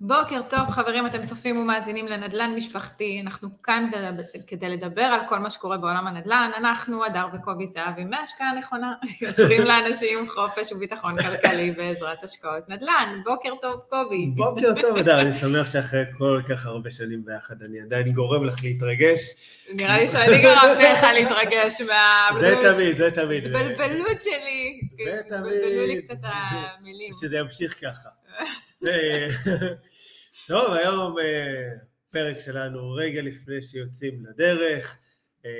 בוקר טוב חברים, אתם צופים ומאזינים לנדל"ן משפחתי, אנחנו כאן כדי לדבר על כל מה שקורה בעולם הנדל"ן, אנחנו, הדר וקובי זהבי מהשקעה נכונה, יוצרים לאנשים חופש וביטחון כלכלי בעזרת השקעות נדל"ן, בוקר טוב קובי. בוקר טוב הדר, אני שמח שאחרי כל כך הרבה שנים ביחד אני עדיין גורם לך להתרגש. נראה לי שאני גרמתי לך להתרגש מה... זה תמיד, זה תמיד. התבלבלות שלי. זה תמיד. בלבלו לי קצת המילים. שזה ימשיך ככה. טוב, היום אה, פרק שלנו רגע לפני שיוצאים לדרך. אה,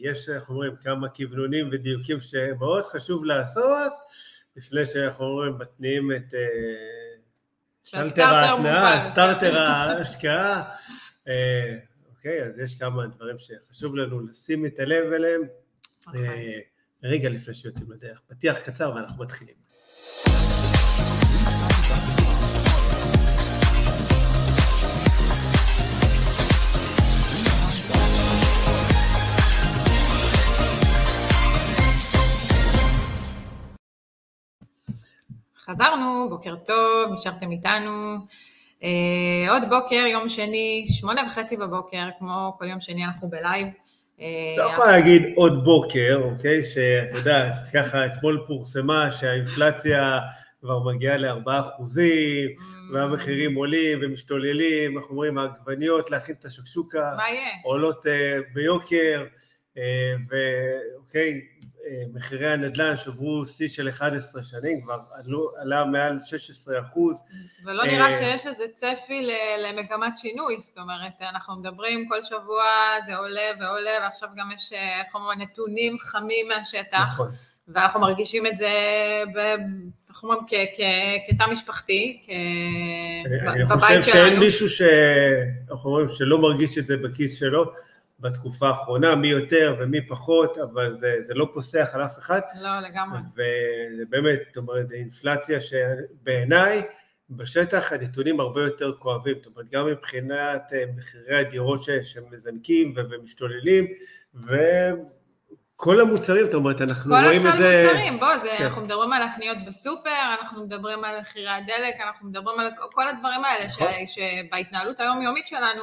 יש, אנחנו אומרים, כמה כוונונים ודיוקים שמאוד חשוב לעשות, לפני שאנחנו אומרים, מתניעים את אה, שלטר ההתנאה, סטארטר ההשקעה. אוקיי, אז יש כמה דברים שחשוב לנו לשים את הלב אליהם. נכון. רגע לפני שיוצאים לדרך. פתיח קצר ואנחנו מתחילים. חזרנו, בוקר טוב, נשארתם איתנו. אה, עוד בוקר, יום שני, שמונה וחצי בבוקר, כמו כל יום שני אנחנו בלייב. אה, לא יכולה להגיד עוד בוקר, אוקיי? שאת יודעת, ככה אתמול פורסמה שהאינפלציה כבר מגיעה לארבעה אחוזים, mm. והמחירים עולים ומשתוללים, אנחנו אומרים העגבניות להכין את השקשוקה, עולות אה, ביוקר, ואוקיי, מחירי הנדל"ן שברו שיא של 11 שנים, כבר עלו, עלה מעל 16 אחוז. ולא נראה אה, שיש איזה צפי למגמת שינוי, זאת אומרת, אנחנו מדברים כל שבוע זה עולה ועולה, ועכשיו גם יש, איך אומרים, נתונים חמים מהשטח. נכון. ואנחנו מרגישים את זה, אנחנו אומרים, כתא משפחתי, בבית שלנו. אני חושב שאין מישהו שאנחנו אומרים שלא מרגיש את זה בכיס שלו. בתקופה האחרונה, מי יותר ומי פחות, אבל זה, זה לא פוסח על אף אחד. לא, לגמרי. וזה באמת, זאת אומרת, זו אינפלציה שבעיניי, בשטח הנתונים הרבה יותר כואבים, זאת אומרת, גם מבחינת אה, מחירי הדירות שמזנקים ומשתוללים, וכל המוצרים, זאת אומרת, אנחנו רואים את זה... כל הסל מוצרים, בוא, זה, כן. אנחנו מדברים על הקניות בסופר, אנחנו מדברים על מחירי הדלק, אנחנו מדברים על כל הדברים האלה, נכון. ש, שבהתנהלות היומיומית שלנו,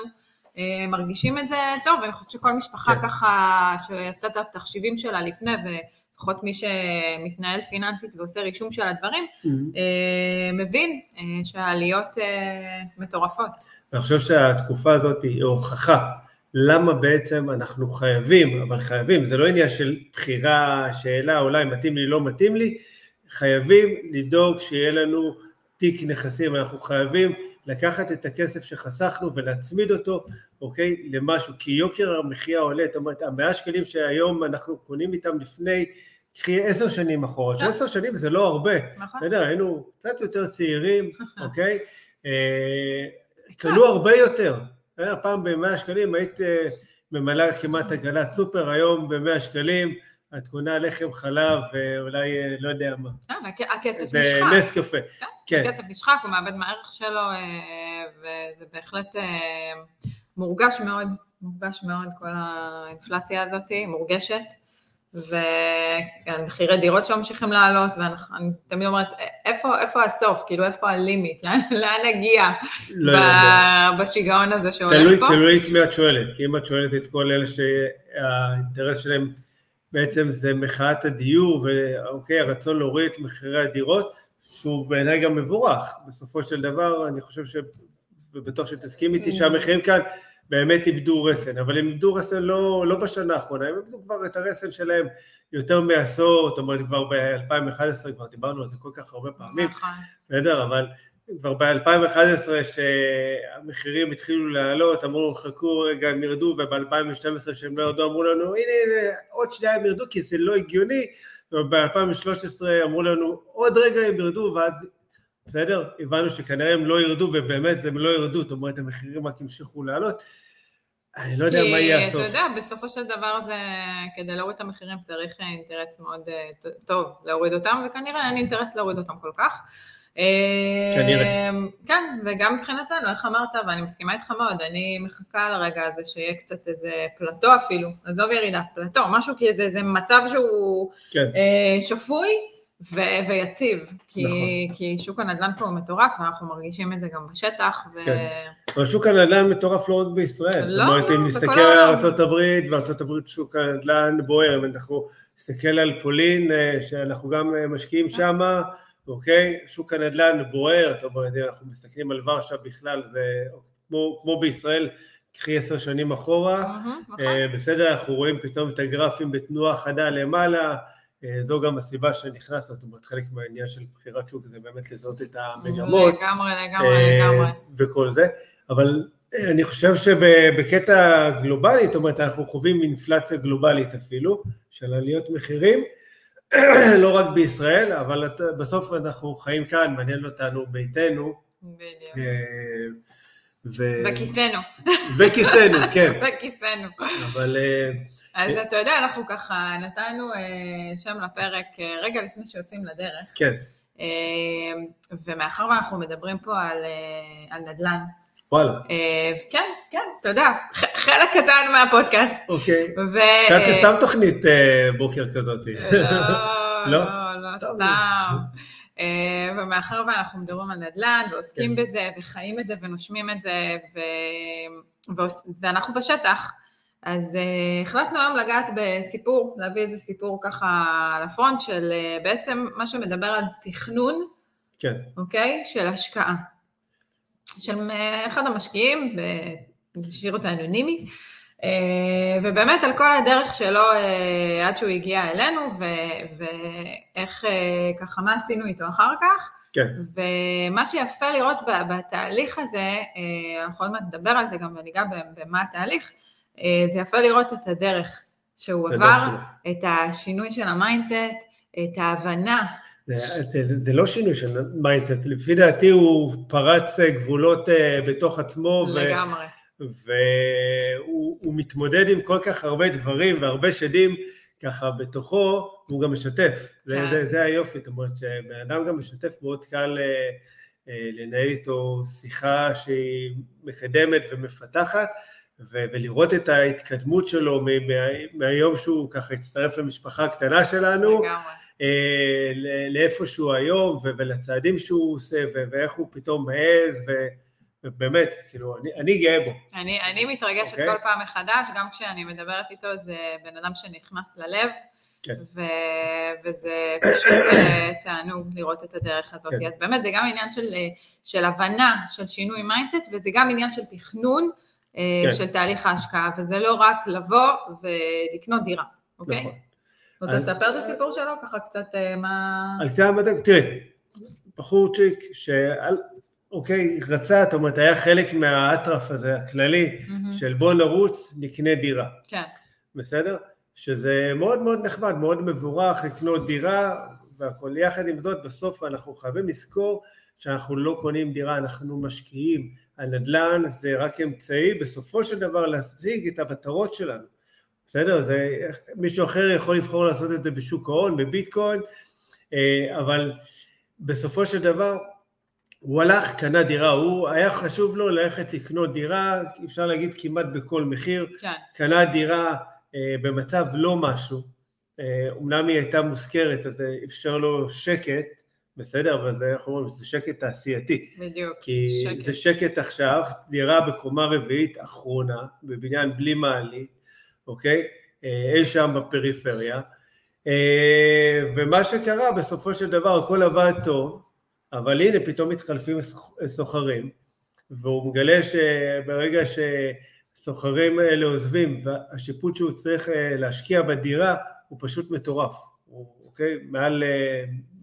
מרגישים את זה טוב, ואני חושבת שכל משפחה כן. ככה, שעשתה את התחשיבים שלה לפני, ולפחות מי שמתנהל פיננסית ועושה רישום של הדברים, mm-hmm. מבין אה, שהעליות מטורפות. אני חושב שהתקופה הזאת היא הוכחה למה בעצם אנחנו חייבים, אבל חייבים, זה לא עניין של בחירה, שאלה אולי מתאים לי, לא מתאים לי, חייבים לדאוג שיהיה לנו תיק נכסים, אנחנו חייבים לקחת את הכסף שחסכנו ולהצמיד אותו, אוקיי, למשהו, כי יוקר המחיה עולה, זאת אומרת, המאה שקלים שהיום אנחנו קונים איתם לפני, קחי עשר שנים אחורה, שעשר נכון. שנים זה לא הרבה, נכון. יודע, היינו קצת יותר צעירים, אוקיי, אה, קנו הרבה יותר, פעם במאה שקלים היית אה, ממלאה כמעט עגלת סופר, היום במאה שקלים, את קונה לחם חלב ואולי אה, לא יודע מה. כן, הכסף נשחק. זה נס קפה. כן, כן. הכסף נשחק, הוא מאבד מהערך שלו, אה, וזה בהחלט אה, מורגש מאוד, מורגש מאוד כל האינפלציה הזאת, מורגשת. ומחירי דירות שממשיכים לעלות, ואני תמיד אומרת, איפה, איפה הסוף, כאילו איפה הלימיט, לאן נגיע לא ב- בשיגעון הזה שהולך תלוי, פה? תלוי את מי את שואלת, כי אם את שואלת את כל אלה שהאינטרס שלהם בעצם זה מחאת הדיור ואוקיי, הרצון להוריד את מחירי הדירות, שהוא בעיניי גם מבורך. בסופו של דבר, אני חושב ש... ובטוח שתסכים איתי שהמחירים כאן באמת איבדו רסן, אבל הם איבדו רסן לא, לא בשנה האחרונה, הם איבדו כבר את הרסן שלהם יותר מעשור, זאת אומרת כבר ב-2011 כבר דיברנו על זה כל כך הרבה פעמים, נכון. בסדר, אבל כבר ב-2011 שהמחירים התחילו לעלות, אמרו חכו רגע הם ירדו, וב-2012 שהם לא ירדו אמרו לנו הנה, הנה עוד שנייה הם ירדו כי זה לא הגיוני, וב-2013 אמרו לנו עוד רגע הם ירדו ואז בסדר, הבנו שכנראה הם לא ירדו ובאמת הם לא ירדו, זאת אומרת המחירים רק המשיכו לעלות אני לא יודע מה יהיה הסוף. כי אתה יודע, בסופו של דבר זה, כדי להוריד את המחירים צריך אינטרס מאוד אה, טוב להוריד אותם, וכנראה אין אינטרס להוריד אותם כל כך. כנראה. אמ, כן, וגם מבחינתנו, איך אמרת, ואני מסכימה איתך מאוד, אני מחכה לרגע הזה שיהיה קצת איזה פלטו אפילו, עזוב ירידה, פלטו, משהו כי זה, זה מצב שהוא כן. אה, שפוי, ו- ויציב, כי, נכון. כי שוק הנדל"ן פה הוא מטורף, ואנחנו מרגישים את זה גם בשטח. ו... כן. אבל שוק הנדל"ן מטורף לא רק בישראל. לא, זאת אומרת, לא, אם בכל נסתכל על העולם. ארה"ב, בארה"ב שוק הנדל"ן בוער, אם אנחנו נסתכל על פולין, אה, שאנחנו גם אה, משקיעים שם, אוקיי? שוק הנדל"ן בוער, זאת אומרת, אנחנו מסתכלים על ורשה בכלל, זה כמו, כמו בישראל, קחי עשר שנים אחורה. אה, בסדר, אנחנו רואים פתאום את הגרפים בתנועה חדה למעלה, אה, זו גם הסיבה שנכנסנו, זאת אומרת, חלק מהעניין של בחירת שוק זה באמת לזהות את המגמות. לגמרי, לגמרי, אה, לגמרי. וכל זה, אבל אני חושב שבקטע גלובלי, זאת אומרת, אנחנו חווים אינפלציה גלובלית אפילו, של עליות מחירים, לא רק בישראל, אבל בסוף אנחנו חיים כאן, מעניין אותנו ביתנו, בדיוק. אה, ו... בכיסנו, וכיסנו, כן, בכיסנו. אבל אה, אז אתה יודע, אנחנו ככה נתנו אה, שם לפרק אה, רגע לפני שיוצאים לדרך, כן, אה, ומאחר ואנחנו מדברים פה על, אה, על נדל"ן, וואלה, אה, כן, כן, אתה יודע, חלק קטן מהפודקאסט. אוקיי. חשבתי סתם תוכנית אה, בוקר כזאת. לא, לא? לא, לא. סתם. אה, ומאחר ואנחנו מדברים על נדל"ן ועוסקים כן. בזה וחיים את זה ונושמים את זה ואנחנו בשטח, אז אה, החלטנו היום לגעת בסיפור, להביא איזה סיפור ככה לפרונט של אה, בעצם מה שמדבר על תכנון, כן, אוקיי? של השקעה. של אחד המשקיעים, נשאיר אותו אנונימי, אה, ובאמת על כל הדרך שלו אה, עד שהוא הגיע אלינו, ו- ואיך אה, ככה, מה עשינו איתו אחר כך. כן, ומה שיפה לראות בתהליך הזה, אנחנו עוד מעט נדבר על זה גם וניגע במה התהליך, זה יפה לראות את הדרך שהוא עבר, שלו. את השינוי של ה mindset, את ההבנה. זה, זה, זה לא שינוי של mindset, לפי דעתי הוא פרץ אה, גבולות אה, בתוך עצמו, ו- לגמרי. והוא הוא מתמודד עם כל כך הרבה דברים והרבה שדים ככה בתוכו, והוא גם משתף. זה, כן. זה, זה היופי, זאת אומרת שבן אדם גם משתף, מאוד קל אה, לנהל איתו שיחה שהיא מקדמת ומפתחת, ו- ולראות את ההתקדמות שלו מ- מה- מהיום שהוא ככה הצטרף למשפחה הקטנה שלנו, לגמרי. אה, לאיפה שהוא היום ולצעדים שהוא עושה ואיך הוא פתאום מעז ובאמת, כאילו, אני, אני גאה בו. אני, אני מתרגשת אוקיי. כל פעם מחדש, גם כשאני מדברת איתו זה בן אדם שנכנס ללב, כן. ו, וזה פשוט אה, תענוג לראות את הדרך הזאת. כן. אז באמת זה גם עניין של, אה, של הבנה של שינוי mindset, וזה גם עניין של תכנון כן. של תהליך ההשקעה, וזה לא רק לבוא ולקנות דירה, אוקיי? נכון. רוצה אז- לספר את הסיפור שלו? ככה קצת אה, מה... על זה המדע, תראה, בחורצ'יק שעל, אוקיי, רצה, זאת אומרת, היה חלק מהאטרף הזה, הכללי. של בוא נרוץ, נקנה דירה, כן, בסדר? שזה מאוד מאוד נחמד, מאוד מבורך לקנות דירה והכל. יחד עם זאת, בסוף אנחנו חייבים לזכור שאנחנו לא קונים דירה, אנחנו משקיעים. הנדל"ן זה רק אמצעי, בסופו של דבר להשיג את המטרות שלנו. בסדר? זה, מישהו אחר יכול לבחור לעשות את זה בשוק ההון, בביטקוין, אה, אבל בסופו של דבר הוא הלך, קנה דירה, הוא היה חשוב לו ללכת לקנות דירה, אפשר להגיד כמעט בכל מחיר, כן, קנה דירה אה, במצב לא משהו, אה, אומנם היא הייתה מושכרת, אז זה אפשר לו שקט, בסדר, אבל זה, איך אומרים, זה שקט תעשייתי, בדיוק. כי שקט. זה שקט עכשיו, דירה בקומה רביעית אחרונה, בבניין בלי מעלית, אוקיי? אה, אי שם בפריפריה, אה, ומה שקרה בסופו של דבר הכל עבד טוב, אבל הנה פתאום מתחלפים סוחרים, והוא מגלה שברגע שסוחרים האלה עוזבים והשיפוט שהוא צריך אה, להשקיע בדירה הוא פשוט מטורף, הוא, אוקיי? מעל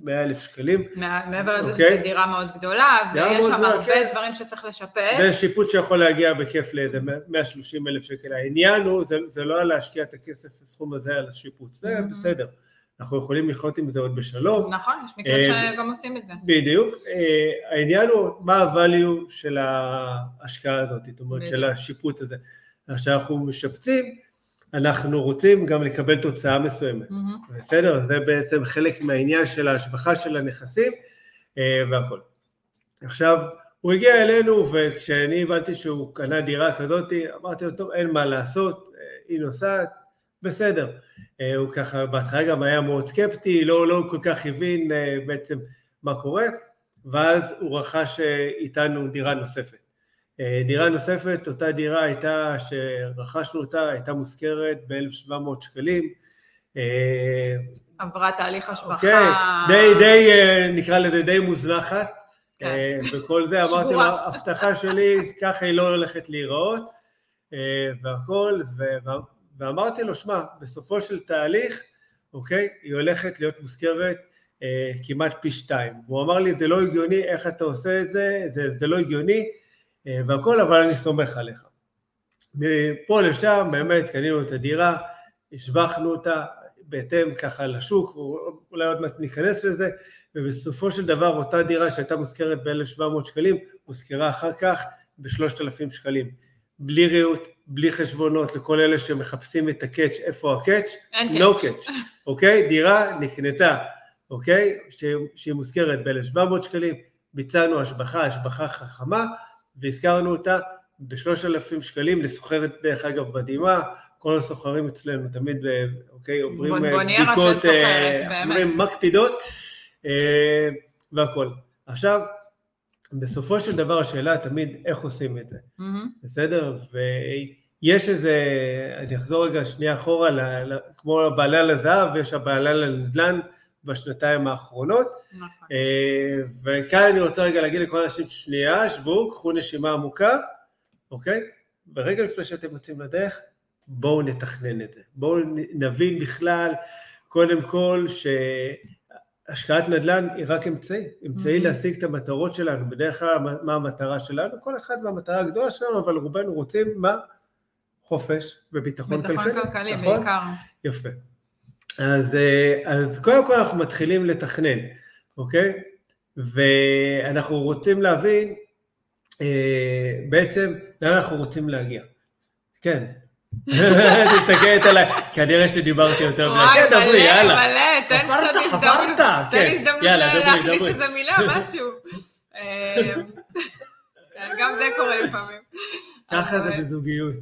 100 אלף שקלים, מע- מעבר לזה אוקיי. שזו דירה מאוד גדולה, ויש שם הרבה כן. דברים שצריך לשפר. זה שיפוט שיכול להגיע בכיף לאיזה 130 אלף שקל. העניין הוא, זה, זה לא להשקיע את הכסף, הסכום הזה על השיפוט, זה Mhm. בסדר. אנחנו יכולים לחיות עם זה עוד בשלום, נכון, יש מקרים אה, שגם עושים את זה. בדיוק. אה, העניין הוא מה הvalue של ההשקעה הזאת, זאת אומרת, של. השיפוט הזה. כשאנחנו משפצים, אנחנו רוצים גם לקבל תוצאה מסוימת. מהמם. בסדר? זה בעצם חלק מהעניין של ההשבחה של הנכסים אה, והכל. עכשיו, הוא הגיע אלינו וכשאני הבנתי שהוא קנה דירה כזאת, אמרתי לו, טוב, אין מה לעשות, אה, היא נוסעת, בסדר. אה, הוא ככה, בהתחלה גם היה מאוד סקפטי, לא, לא כל כך הבין אה, בעצם מה קורה, ואז הוא רכש אה, איתנו דירה נוספת. דירה נוספת, אותה דירה הייתה, שרכשנו אותה, הייתה מושכרת ב-1,700 שקלים. עברה תהליך השבחה. אוקיי, די, די, נקרא לזה די מוזנחת. כן. וכל זה, אמרתי לו, ההבטחה שלי, ככה היא לא הולכת להיראות, והכל, ואמרתי לו, שמע, בסופו של תהליך, אוקיי, היא הולכת להיות מוזכרת אה, כמעט פי שתיים. והוא אמר לי, זה לא הגיוני, איך אתה עושה את זה, זה, זה לא הגיוני אה, והכל, אבל אני סומך עליך. מפה לשם, באמת, קנינו את הדירה, השבחנו אותה בהתאם ככה לשוק, אולי עוד מעט ניכנס לזה, ובסופו של דבר אותה דירה שהייתה מושכרת ב-1,700 שקלים, הושכרה אחר כך ב-3,000 שקלים. בלי ריהוט, בלי חשבונות לכל אלה שמחפשים את ה catch, איפה ה catch? אין catch. no catch, אוקיי? דירה נקנתה, אוקיי? שהיא מוזכרת ב-1,700 שקלים, ביצענו השבחה, השבחה חכמה, והזכרנו אותה ב-3,000 שקלים לסוחרת דרך אגב מדהימה, כל הסוחרים אצלנו תמיד, אוקיי, עוברים אה, בדיקות, אה, אומרים מקפידות אה, והכל. עכשיו, בסופו של דבר השאלה תמיד איך עושים את זה, mm-hmm. בסדר? ויש איזה, אני אחזור רגע שנייה אחורה, ל, ל, כמו הבעלה לזהב, יש הבעלה לנדל"ן בשנתיים האחרונות. נכון. אה, וכאן אני רוצה רגע להגיד לכל האנשים, שנייה, שבו, קחו נשימה עמוקה, אוקיי? ורגע לפני שאתם יוצאים לדרך, בואו נתכנן את זה. בואו נבין בכלל, קודם כל, ש... השקעת נדל"ן היא רק אמצעי, אמצעי mm-hmm. להשיג את המטרות שלנו, בדרך כלל מה המטרה שלנו, כל אחד מהמטרה הגדולה שלנו, אבל רובנו רוצים מה? חופש וביטחון כלכלי. ביטחון כלכלי נכון? בעיקר. יפה. אז, אה, אז קודם כל אנחנו מתחילים לתכנן, אוקיי? ואנחנו רוצים להבין אה, בעצם לאן אנחנו רוצים להגיע. כן, מסתכלת עליי, כנראה שדיברתי יותר מדי. כן, דברי, יאללה. מלא, תן קצת הזדמנות. תן כן, הזדמנות להכניס איזה מילה, משהו. כן, גם זה קורה לפעמים. ככה זה בזוגיות.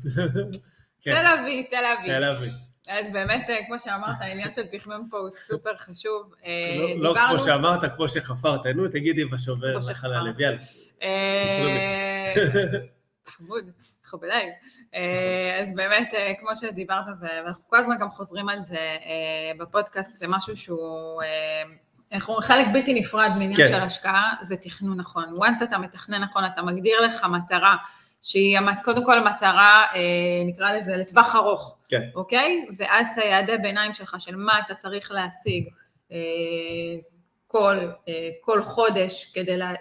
להביא. זה להביא. אז באמת, אה, כמו שאמרת, העניין של תכנון פה הוא סופר חשוב. אה, לא, לא כמו שאמרת, כמו שחפרת, נו, תגידי מה שעובר לך ללב, יאללה. אה, חמוד, מכובדיי. אה, אז באמת, כמו שדיברת, ואנחנו כל הזמן גם חוזרים על זה בפודקאסט, זה משהו שהוא, אנחנו חלק בלתי נפרד מעניין כן. של השקעה, זה תכנון נכון. once אתה מתכנן נכון, אתה מגדיר לך מטרה, שהיא קודם כל מטרה, נקרא לזה, לטווח ארוך, כן. אוקיי? ואז את היעדי ביניים שלך, של מה אתה צריך להשיג. כל, אה, כל חודש כדי לה,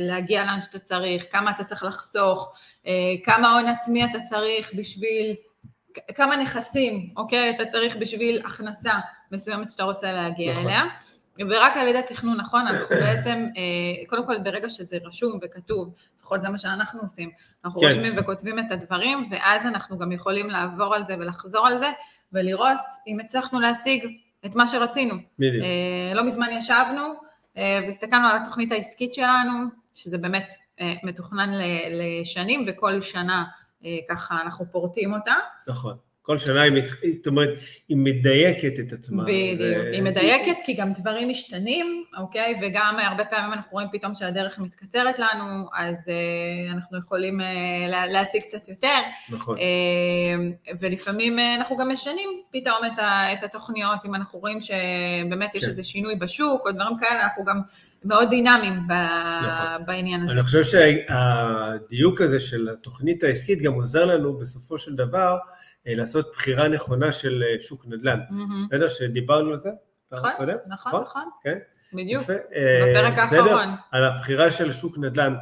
להגיע לאן שאתה צריך, כמה אתה צריך לחסוך, אה, כמה הון עצמי אתה צריך בשביל, כמה נכסים, אוקיי, אתה צריך בשביל הכנסה מסוימת שאתה רוצה להגיע נכון. אליה. ורק על ידי תכנון נכון, אנחנו בעצם, אה, קודם כל ברגע שזה רשום וכתוב, לפחות זה מה שאנחנו עושים, אנחנו כן. רושמים וכותבים את הדברים, ואז אנחנו גם יכולים לעבור על זה ולחזור על זה, ולראות אם הצלחנו להשיג את מה שרצינו. בדיוק. אה, לא מזמן ישבנו אה, והסתכלנו על התוכנית העסקית שלנו, שזה באמת מתוכנן לשנים, וכל שנה ככה אנחנו פורטים אותה. נכון. כל שנה היא, זאת אומרת, היא מדייקת את עצמה. בדיוק, ו... היא מדייקת כי גם דברים משתנים, אוקיי? וגם הרבה פעמים אנחנו רואים פתאום שהדרך מתקצרת לנו, אז uh, אנחנו יכולים uh, להשיג קצת יותר. נכון. Uh, ולפעמים uh, אנחנו גם משנים פתאום את, ה, את התוכניות, אם אנחנו רואים שבאמת יש כן. איזה שינוי בשוק או דברים כאלה, אנחנו גם מאוד דינמיים ב, נכון. בעניין הזה. אני חושב שהדיוק הזה של התוכנית העסקית גם עוזר לנו בסופו של דבר, אה, לעשות בחירה נכונה של אה, שוק נדל"ן. בסדר? שדיברנו על זה? נכון, נכון, נכון, נכון. כן? בדיוק, אה, בפרק האחרון. על הבחירה של שוק נדל"ן.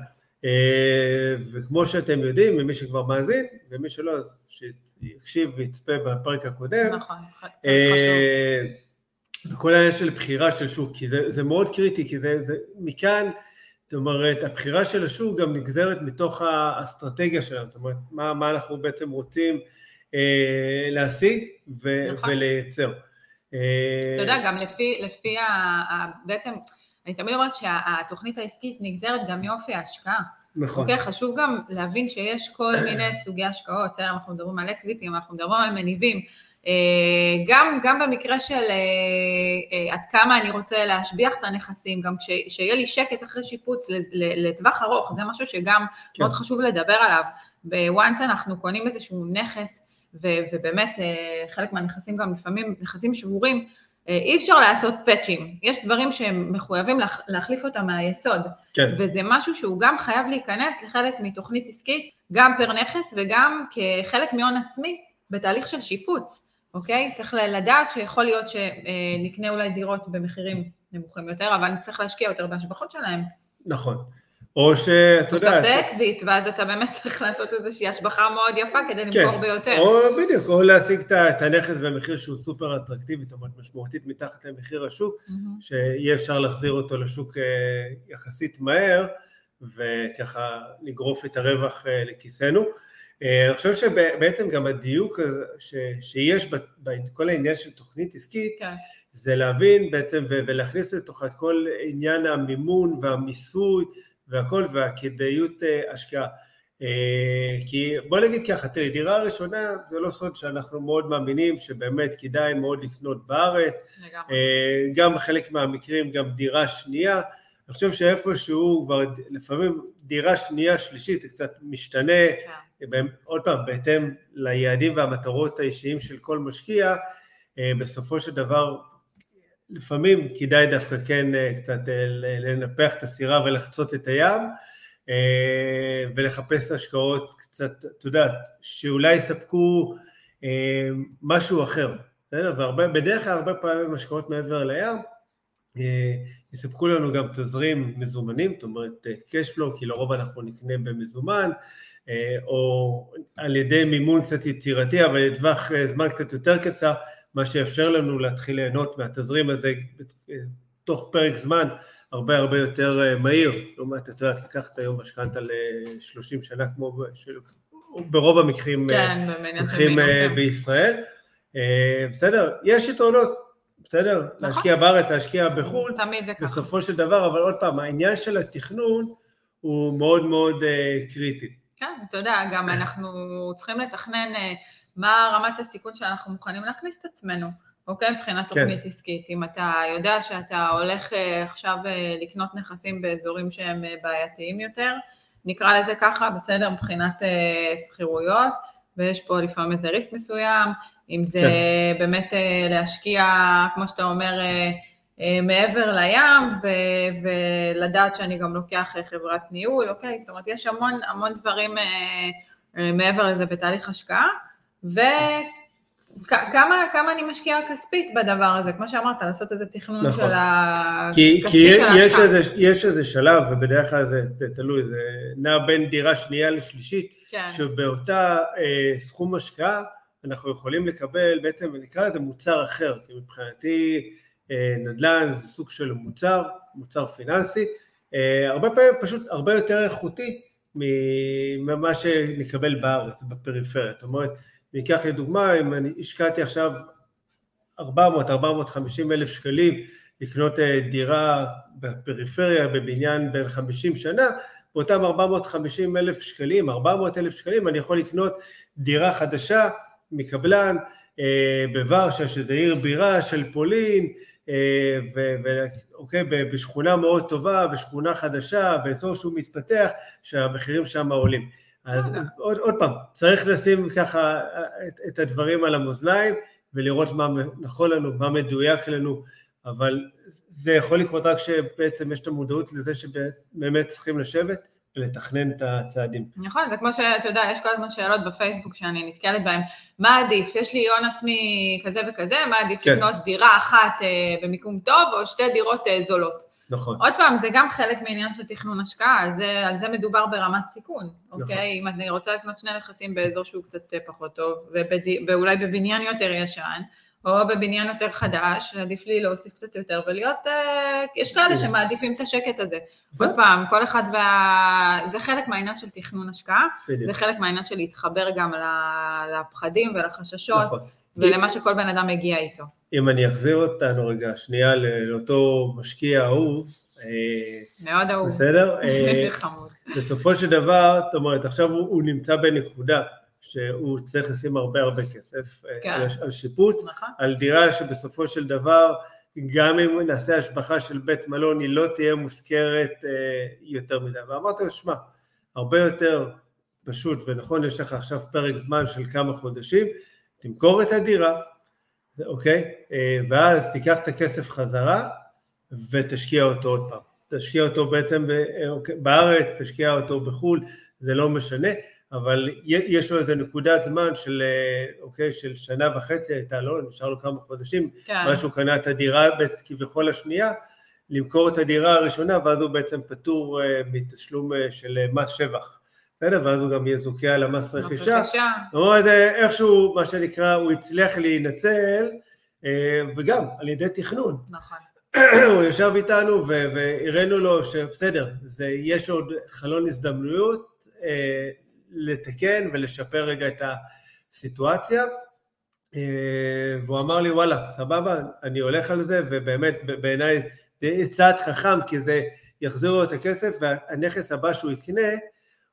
וכמו שאתם יודעים, ממי שכבר מאזין, ומי שלא, אז שיקשיב ויצפה בפרק הקודם. נכון, חשוב. וכל העניין של בחירה של שוק, כי זה, זה מאוד קריטי, כי זה, זה מכאן, זאת אומרת, הבחירה של השוק גם נגזרת מתוך האסטרטגיה שלנו, זאת אומרת, מה, מה אנחנו בעצם רוצים אה, להשיג ו- נכון. ולייצר. אה, אתה יודע, גם לפי, לפי ה, ה, בעצם, אני תמיד אומרת שהתוכנית העסקית נגזרת גם מאופי ההשקעה. נכון. אוקיי, חשוב גם להבין שיש כל מיני סוגי השקעות, בסדר, אנחנו מדברים על אקזיטים, אנחנו מדברים על מניבים. אה, גם, גם במקרה של אה, אה, עד כמה אני רוצה להשביח את הנכסים, גם שיהיה לי שקט אחרי שיפוץ לטווח ארוך, זה משהו שגם כן. מאוד חשוב לדבר עליו. בוואנס אנחנו קונים איזשהו נכס, ובאמת חלק מהנכסים גם לפעמים נכסים שבורים, אי אפשר לעשות פאצ'ים, יש דברים שהם מחויבים להחליף אותם מהיסוד, כן. וזה משהו שהוא גם חייב להיכנס לחלק מתוכנית עסקית, גם פר נכס וגם כחלק מהון עצמי בתהליך של שיפוץ. אוקיי? צריך לדעת שיכול להיות שנקנה אולי דירות במחירים נמוכים יותר, אבל נצטרך להשקיע יותר בהשבחות שלהם. נכון. או שאתה יודע... או שאתה עושה אקזיט, ואז אתה באמת צריך לעשות איזושהי השבחה מאוד יפה כדי כן. למכור ביותר. או בדיוק, או להשיג את הנכס במחיר שהוא סופר אטרקטיבי, זאת אומרת משמעותית מתחת למחיר השוק, mm-hmm. שיהיה אפשר להחזיר אותו לשוק אה, יחסית מהר, וככה לגרוף את הרווח אה, לכיסנו. אה, אני חושב שבעצם גם הדיוק שיש בכל העניין של תוכנית עסקית, כן. זה להבין בעצם ולהכניס לתוך את כל עניין המימון והמיסוי והכל והכדאיות אה, השקעה. אה, כי בוא נגיד ככה, תראי, דירה ראשונה זה לא סוד שאנחנו מאוד מאמינים שבאמת כדאי מאוד לקנות בארץ, גם בחלק מהמקרים גם דירה שנייה, אני חושב שאיפשהו כבר לפעמים דירה שנייה שלישית זה קצת משתנה, כן. עוד פעם, בהתאם ליעדים והמטרות האישיים של כל משקיע, אה, בסופו של דבר לפעמים כדאי דווקא כן אה, קצת אה, לנפח את הסירה ולחצות את הים ולחפש השקעות קצת, אתה יודע, שאולי יספקו משהו אחר, בסדר? ובדרך כלל הרבה פעמים השקעות מעבר לים יספקו לנו גם תזרים מזומנים, זאת אומרת cash flow, כי לרוב אנחנו נקנה במזומן, אה, או על ידי מימון קצת יצירתי, אבל לטווח אה, זמן קצת יותר קצר, מה שיאפשר לנו להתחיל ליהנות מהתזרים הזה אה, תוך פרק זמן הרבה הרבה יותר מהיר. לעומת, את יודעת, לקחת היום משכנתה ל-30 שנה, כמו ברוב המקרים כן, מקרים בישראל. בסדר, יש יתרונות, בסדר? נכון. להשקיע בארץ, להשקיע בחו"ל, תמיד זה ככה. בסופו של דבר, אבל עוד פעם, העניין של התכנון הוא מאוד מאוד קריטי. כן, אתה יודע, גם אנחנו צריכים לתכנן אה, מה רמת הסיכון שאנחנו מוכנים להכניס את עצמנו, אוקיי? מבחינת כן. תוכנית עסקית. אם אתה יודע שאתה הולך אה, עכשיו אה, לקנות נכסים באזורים שהם בעייתיים יותר, נקרא לזה ככה, בסדר, מבחינת שכירויות, ויש פה לפעמים איזה ריסק מסוים, אם זה כן. באמת להשקיע, כמו שאתה אומר, אה, מעבר לים, ו- ולדעת שאני גם לוקח אה, חברת ניהול, אוקיי? זאת אומרת, יש המון המון דברים אה, מעבר לזה בתהליך השקעה, וכמה כמה אני משקיעה כספית בדבר הזה, כמו שאמרת, לעשות איזה תכנון נכון. של הכספי כי של ההשקעה. כי יש, יש איזה שלב, ובדרך כלל זה, זה תלוי, זה נע בין דירה שנייה לשלישית, כן. שבאותה אה, סכום השקעה אנחנו יכולים לקבל בעצם, נקרא לזה מוצר אחר, כי מבחינתי אה, נדל"ן זה סוג של מוצר, מוצר פיננסי, אה, הרבה פעמים פשוט הרבה יותר איכותי ממה שנקבל בארץ, בפריפריה. זאת אומרת, ניקח לדוגמה, אם אני השקעתי עכשיו 400-450 אלף שקלים לקנות אה, דירה בפריפריה בבניין בין 50 שנה, באותם 450 אלף שקלים, 400 אלף שקלים, אני יכול לקנות דירה חדשה מקבלן בוורשה, שזה עיר בירה של פולין, ואוקיי, בשכונה מאוד טובה, בשכונה חדשה, באזור שהוא מתפתח, שהמחירים שם עולים. אז עוד, עוד פעם, צריך לשים ככה את, את הדברים על המאזניים ולראות מה נכון לנו, מה מדויק לנו, אבל זה יכול לקרות רק שבעצם יש את המודעות לזה שבאמת צריכים לשבת ולתכנן את הצעדים. נכון, זה כמו שאתה יודע, יש כל הזמן שאלות בפייסבוק שאני נתקלת בהן, מה עדיף, יש לי הון עצמי כזה וכזה, מה עדיף כן. לקנות דירה אחת אה, במיקום טוב או שתי דירות אה, זולות? נכון. עוד פעם, זה גם חלק מעניין של תכנון השקעה, זה, על זה מדובר ברמת סיכון, נכון. אוקיי? אם אני רוצה לקנות שני נכסים באזור שהוא קצת פחות טוב, ואולי בבניין יותר ישן, או בבניין יותר חדש, עדיף לי להוסיף קצת יותר ולהיות, אה, יש כאלה שמעדיפים את השקט הזה. עוד פעם, כל אחד וה... זה חלק מהעניין של תכנון השקעה, זה חלק מהעניין של להתחבר גם לפחדים ולחששות, נכון. ולמה שכל בן אדם מגיע איתו. אם אני אחזיר אותנו רגע, שנייה לאותו משקיע אהוב, מאוד אהוב. בסדר? חמוד. בסופו של דבר, זאת אומרת, עכשיו הוא, הוא נמצא בנקודה שהוא צריך לשים הרבה הרבה כסף כן. על, על שיפוט, נכון. על דירה שבסופו של דבר, גם אם נעשה השבחה של בית מלון, היא לא תהיה מוזכרת אה, יותר מדי. ואמרתי לו, שמע, הרבה יותר פשוט ונכון, יש לך עכשיו פרק זמן של כמה חודשים, תמכור את הדירה, אוקיי? אה, ואז תיקח את הכסף חזרה ותשקיע אותו עוד פעם. תשקיע אותו בעצם אה, אוקיי, בארץ, תשקיע אותו בחו"ל, זה לא משנה, אבל יש לו איזה נקודת זמן של, אה, אוקיי, של שנה וחצי הייתה לו, נשאר לו כמה חודשים, כן. מה שהוא קנה את הדירה כביכול השנייה, למכור את הדירה הראשונה ואז הוא בעצם פטור מתשלום של מס שבח. בסדר? ואז הוא גם יזוכה על המס רכישה. זאת אומרת, איכשהו, מה שנקרא, הוא הצליח להינצל, אה, וגם על ידי תכנון. נכון. הוא ישב איתנו והראינו לו שבסדר, זה, יש עוד חלון הזדמנויות אה, לתקן ולשפר רגע את הסיטואציה. אה, והוא אמר לי, וואלה, סבבה, אני הולך על זה, ובאמת, בעיניי זה צעד חכם, כי זה יחזיר לו את הכסף, והנכס הבא שהוא יקנה,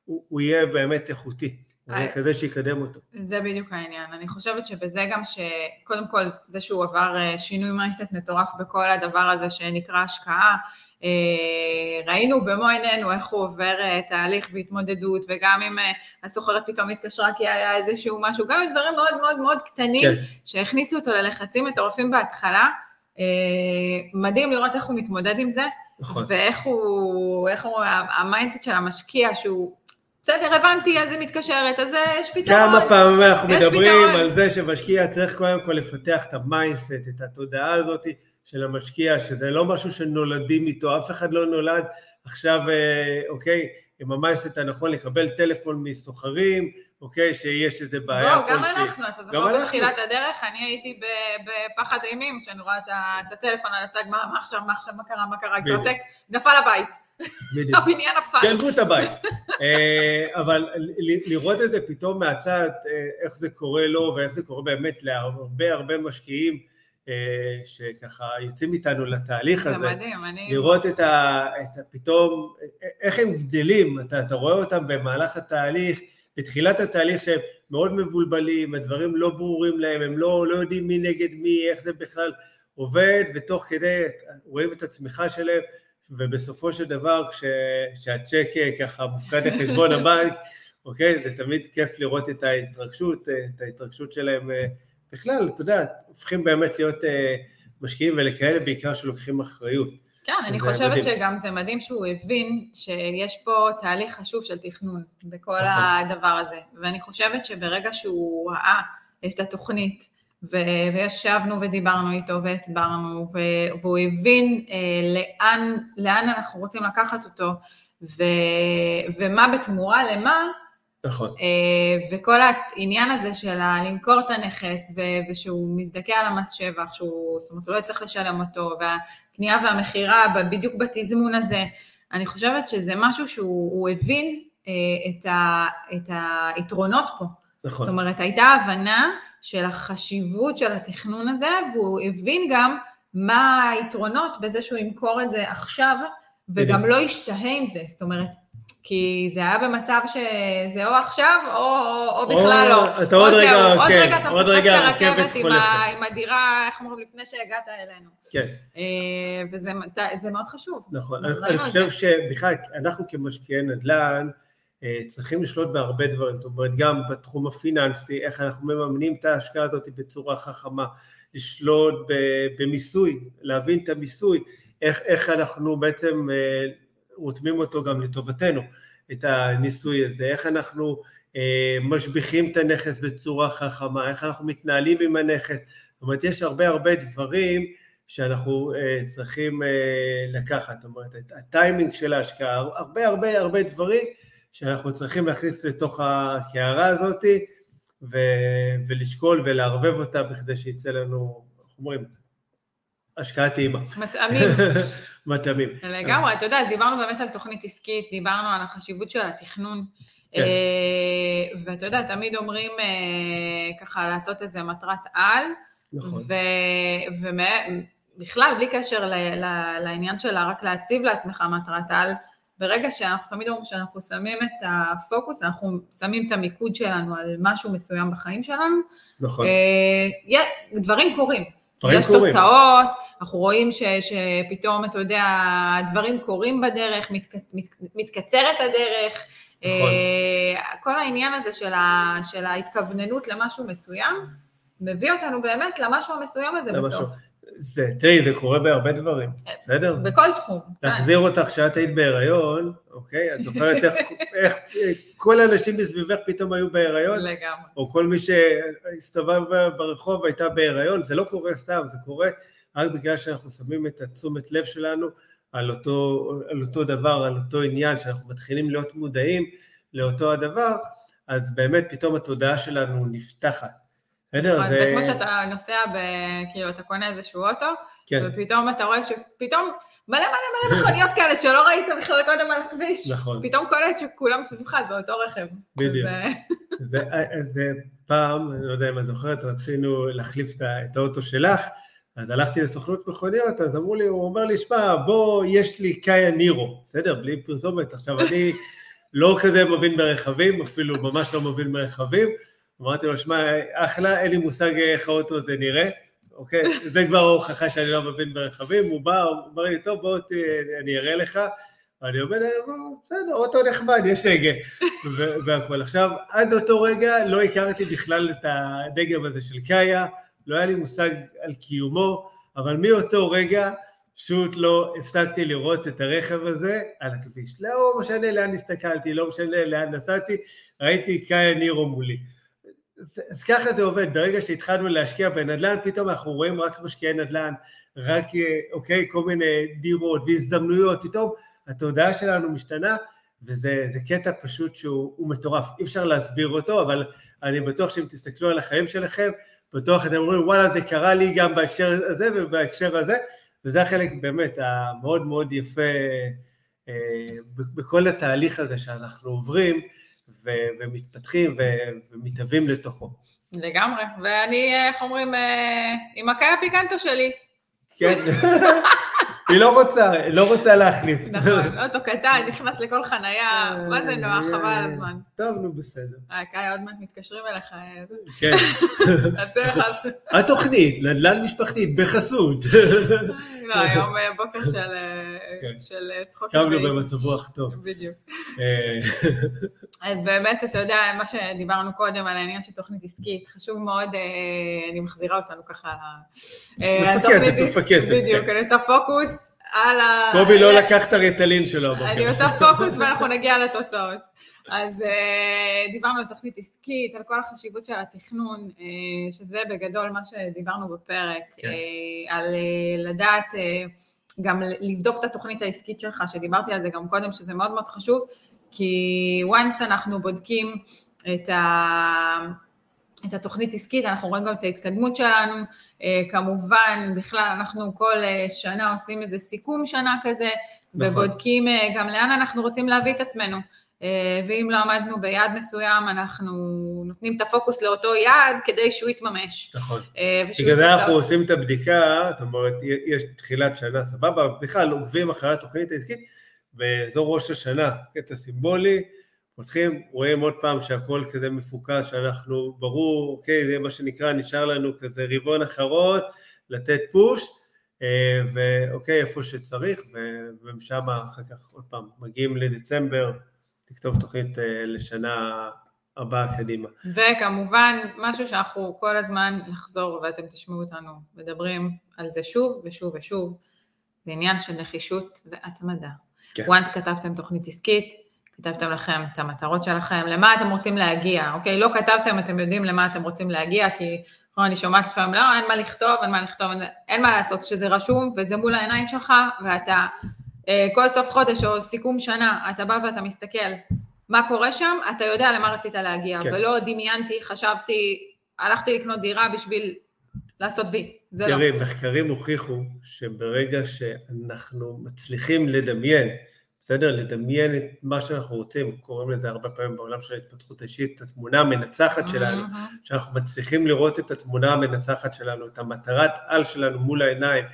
הוא, הוא יהיה באמת איכותי, אה, כזה שיקדם אותו. זה בדיוק העניין. אני חושבת שבזה גם שקודם כל זה שהוא עבר אה, שינוי mindset מטורף בכל הדבר הזה שנקרא השקעה, אה, ראינו במו עינינו איך הוא עובר תהליך והתמודדות, וגם אם השוכרת פתאום התקשרה כי היה איזשהו משהו, גם דברים מאוד מאוד מאוד קטנים, כן. שהכניסו אותו ללחצים מטורפים בהתחלה, מדהים לראות איך הוא מתמודד עם זה, נכון. ואיך הוא, איך הוא, ה mindset של המשקיע, שהוא בסדר, הבנתי, אז היא מתקשרת, אז יש פתרון. כמה פעמים אנחנו מדברים פתרון. על זה שמשקיע צריך קודם כל לפתח את ה mindset, את התודעה הזאת של המשקיע, שזה לא משהו שנולדים איתו, אף אחד לא נולד עכשיו, אה, אוקיי, עם המיינסט הנכון לקבל טלפון מסוחרים, אוקיי, שיש איזה בעיה לא, גם אנחנו, אתה זוכר בתחילת הדרך, אני הייתי בפחד אימים, כשאני רואה את הטלפון על הצג, מה עכשיו, מה עכשיו, מה קרה, מה קרה, התרסק, נפל הבית. בדיוק. הבניין נפל. גנבו את הבית. אה, אבל לראות את זה פתאום מהצד, אה, איך זה קורה לו ואיך זה קורה באמת להרבה הרבה משקיעים אה, שככה יוצאים איתנו לתהליך הזה. זה מדהים, אני... לראות את ה... את ה פתאום, איך הם גדלים, אתה, אתה רואה אותם במהלך התהליך, בתחילת התהליך שהם מאוד מבולבלים, הדברים לא ברורים להם, הם לא, לא יודעים מי נגד מי, איך זה בכלל עובד, ותוך כדי רואים את הצמיחה שלהם. ובסופו של דבר כשהצ'ק ככה מופקד לחשבון הבנק, אוקיי, זה תמיד כיף לראות את ההתרגשות, את ההתרגשות שלהם אה, בכלל, אתה יודע, הופכים באמת להיות אה, משקיעים ולכאלה בעיקר שלוקחים אחריות. כן, אני חושבת מדהים. שגם זה מדהים שהוא הבין שיש פה תהליך חשוב של תכנון בכל נכון. הדבר הזה, ואני חושבת שברגע שהוא ראה את התוכנית, ו- וישבנו ודיברנו איתו והסברנו, ו- והוא הבין אה, לאן, לאן אנחנו רוצים לקחת אותו, ו- ומה בתמורה למה, נכון. אה, וכל העניין הזה של למכור את הנכס, ושהוא מזדכה על המס שבח, שהוא, זאת אומרת, לא יצטרך לשלם אותו, והקנייה והמכירה בדיוק בתזמון הזה, אני חושבת שזה משהו שהוא הבין אה, את, ה- את היתרונות פה. נכון. זאת אומרת, הייתה הבנה של החשיבות של התכנון הזה, והוא הבין גם מה היתרונות בזה שהוא ימכור את זה עכשיו, וגם לא ישתהה עם זה, זאת אומרת, כי זה היה במצב שזה או עכשיו או, או בכלל או, לא. אתה עוד רגע, זהו, עוד כן, רגע אתה מפספס את הרכבת עם, עם הדירה, איך אומרים, לפני שהגעת אלינו. כן. אה, וזה מאוד חשוב. נכון, אני חושב שבכלל, אנחנו כמשקיעי נדל"ן, אה, צריכים לשלוט בהרבה דברים, זאת אומרת גם בתחום הפיננסי, איך אנחנו מממנים את ההשקעה הזאת בצורה חכמה, לשלוט במיסוי, להבין את המיסוי, איך, איך אנחנו בעצם אה, רותמים אותו גם לטובתנו, את הניסוי הזה, איך אנחנו אה, משביחים את הנכס בצורה חכמה, איך אנחנו מתנהלים עם הנכס, זאת אומרת יש הרבה הרבה דברים שאנחנו צריכים לקחת, זאת אומרת הטיימינג של ההשקעה, הרבה הרבה הרבה דברים שאנחנו צריכים להכניס לתוך הקערה הזאת ו- ולשקול ולערבב אותה בכדי שיצא לנו, איך אומרים, השקעה טעימה. מטעמים. מטעמים. לגמרי, אתה יודע, דיברנו באמת על תוכנית עסקית, דיברנו על החשיבות של התכנון, כן. אה, ואתה יודע, תמיד אומרים אה, ככה לעשות איזה מטרת על, נכון. בכלל, בלי קשר ל, ל, לעניין של רק להציב לעצמך מטרת על, ברגע שאנחנו תמיד אומרים שאנחנו שמים את הפוקוס, אנחנו שמים את המיקוד שלנו על משהו מסוים בחיים שלנו, נכון. אה, דברים קורים. דברים יש קורים. תוצאות, אנחנו רואים ש, שפתאום, אתה יודע, דברים קורים בדרך, מת, מת, מתקצרת הדרך. נכון. אה, כל העניין הזה של, ה, של ההתכווננות למשהו מסוים, מביא אותנו באמת למשהו המסוים הזה זה בסוף. משהו. זה, תראי, זה קורה בהרבה דברים, בסדר? בכל תחום. להחזיר אותך כשאת היית בהיריון, אוקיי? את זוכרת איך, איך כל האנשים מסביבך פתאום היו בהיריון? לגמרי. או כל מי שהסתובב ברחוב הייתה בהיריון, זה לא קורה סתם, זה קורה רק בגלל שאנחנו שמים את התשומת לב שלנו על אותו, על אותו דבר, על אותו עניין, שאנחנו מתחילים להיות מודעים לאותו הדבר, אז באמת פתאום התודעה שלנו נפתחת. בסדר? נכון, זה כמו שאתה נוסע, ב- כאילו, אתה קונה איזשהו אוטו, כן, ופתאום אתה רואה שפתאום מלא מלא מלא מכוניות כאלה שלא ראית בכלל קודם על הכביש. נכון. פתאום קולט שכולם סביבך זה אותו רכב. בדיוק. אז, זה, זה פעם, אני לא יודע אם את זוכרת, רצינו להחליף את האוטו שלך, אז הלכתי לסוכנות מכוניות, אז אמרו לי, הוא אומר לי, שמע, בוא, יש לי קאיה נירו, בסדר, בלי פרסומת. עכשיו, אני לא כזה מבין ברכבים, אפילו ממש לא מבין ברכבים. אמרתי לו, שמע, אחלה, אין לי מושג איך האוטו הזה נראה, אוקיי? זה כבר ההוכחה שאני לא מבין ברכבים. הוא בא, הוא אומר לי, טוב, בוא, ת- אני אראה לך. ואני אומר, בסדר, אוטו נחמד, יש הגה. ו- והכל. עכשיו, עד אותו רגע לא הכרתי בכלל את הדגם הזה של קאיה, לא היה לי מושג על קיומו, אבל מאותו רגע פשוט לא הפסקתי לראות את הרכב הזה על הכביש. לא משנה לאן הסתכלתי, לא משנה לאן נסעתי, ראיתי קאיה נירו מולי. אז, ככה זה עובד, ברגע שהתחלנו להשקיע בנדל"ן, פתאום אנחנו רואים רק משקיעי נדל"ן, רק, אה, אוקיי, כל מיני דירות והזדמנויות, פתאום התודעה שלנו משתנה, וזה זה קטע פשוט שהוא הוא מטורף, אי אפשר להסביר אותו, אבל אני בטוח שאם תסתכלו על החיים שלכם, בטוח אתם אומרים, וואלה, זה קרה לי גם בהקשר הזה ובהקשר הזה, וזה החלק באמת המאוד מאוד יפה אה, בכל התהליך הזה שאנחנו עוברים ו- ומתפתחים ו- ומתהווים לתוכו. לגמרי. ואני, איך אומרים, אה, עם הקאיה פיקנטו שלי. כן, היא לא רוצה, לא רוצה להחליף. נכון, אוטו קטן, נכנס לכל חנייה, מה זה נוח, חבל על הזמן. טוב, נו, בסדר. הקאיה עוד מעט מתקשרים אליך, אה, כן. התוכנית, נדל"ן משפחתית, בחסות. לא, היום אה, בוקר של, אה, כן. אה, צחוק. קמנו. במצב רוח טוב. בדיוק. אה, אז באמת, אתה יודע, מה שדיברנו קודם על העניין של תוכנית עסקית, חשוב מאוד, אה, אני מחזירה אותנו ככה. אה, מפקסת, מפקסת, בדיוק, כן. אני עושה פוקוס על ה... קובי לא לקח את הריטלין שלו הבוקר. אני עושה פוקוס ואנחנו נגיע לתוצאות. אז uh, דיברנו על תוכנית עסקית, על כל החשיבות של התכנון, uh, שזה בגדול מה שדיברנו בפרק, כן. על לדעת גם לבדוק את התוכנית העסקית שלך, שדיברתי על זה גם קודם, שזה מאוד מאוד חשוב, כי once אנחנו בודקים את, ה, את התוכנית עסקית, אנחנו רואים גם את ההתקדמות שלנו, uh, כמובן, בכלל אנחנו כל uh, שנה עושים איזה סיכום שנה כזה, נכון. ובודקים uh, גם לאן אנחנו רוצים להביא את עצמנו. אה, ואם לא עמדנו ביעד מסוים, אנחנו נותנים את הפוקוס לאותו יעד כדי שהוא יתממש. נכון. אה, בגלל זה אנחנו. עושים את הבדיקה, זאת אומרת, יש תחילת שנה, סבבה, בכלל עוקבים אחרי התוכנית העסקית, באזור ראש השנה, קטע סימבולי, פותחים, רואים עוד פעם שהכל כזה מפוקס, שאנחנו, ברור, אוקיי, זה מה שנקרא, נשאר לנו כזה רבעון אחרון, לתת פוש, אה, ואוקיי, איפה שצריך, ומשם אחר כך עוד פעם, מגיעים לדצמבר, לכתוב תוכנית אה, לשנה הבאה קדימה. וכמובן, משהו שאנחנו כל הזמן נחזור, ואתם תשמעו אותנו מדברים על זה שוב ושוב ושוב, זה עניין של נחישות והתמדה. כן. once כתבתם תוכנית עסקית, כתבתם לכם את המטרות שלכם, למה אתם רוצים להגיע, אוקיי? לא כתבתם, אתם יודעים למה אתם רוצים להגיע, כי כמו אני שומעת לפעמים, לא, אין מה לכתוב, אין מה לכתוב, אין, אין מה לעשות, שזה רשום וזה מול העיניים שלך, ואתה אה, כל סוף חודש או סיכום שנה, אתה בא ואתה מסתכל מה קורה שם, אתה יודע למה רצית להגיע, כן. ולא דמיינתי, חשבתי, הלכתי לקנות דירה בשביל לעשות וי, זה לא. תראי, מחקרים הוכיחו שברגע שאנחנו מצליחים לדמיין, בסדר? לדמיין את מה שאנחנו רוצים, קוראים לזה הרבה פעמים בעולם של ההתפתחות האישית, את התמונה המנצחת שלנו. שאנחנו מצליחים לראות את התמונה המנצחת שלנו, את המטרת על שלנו מול העיניים,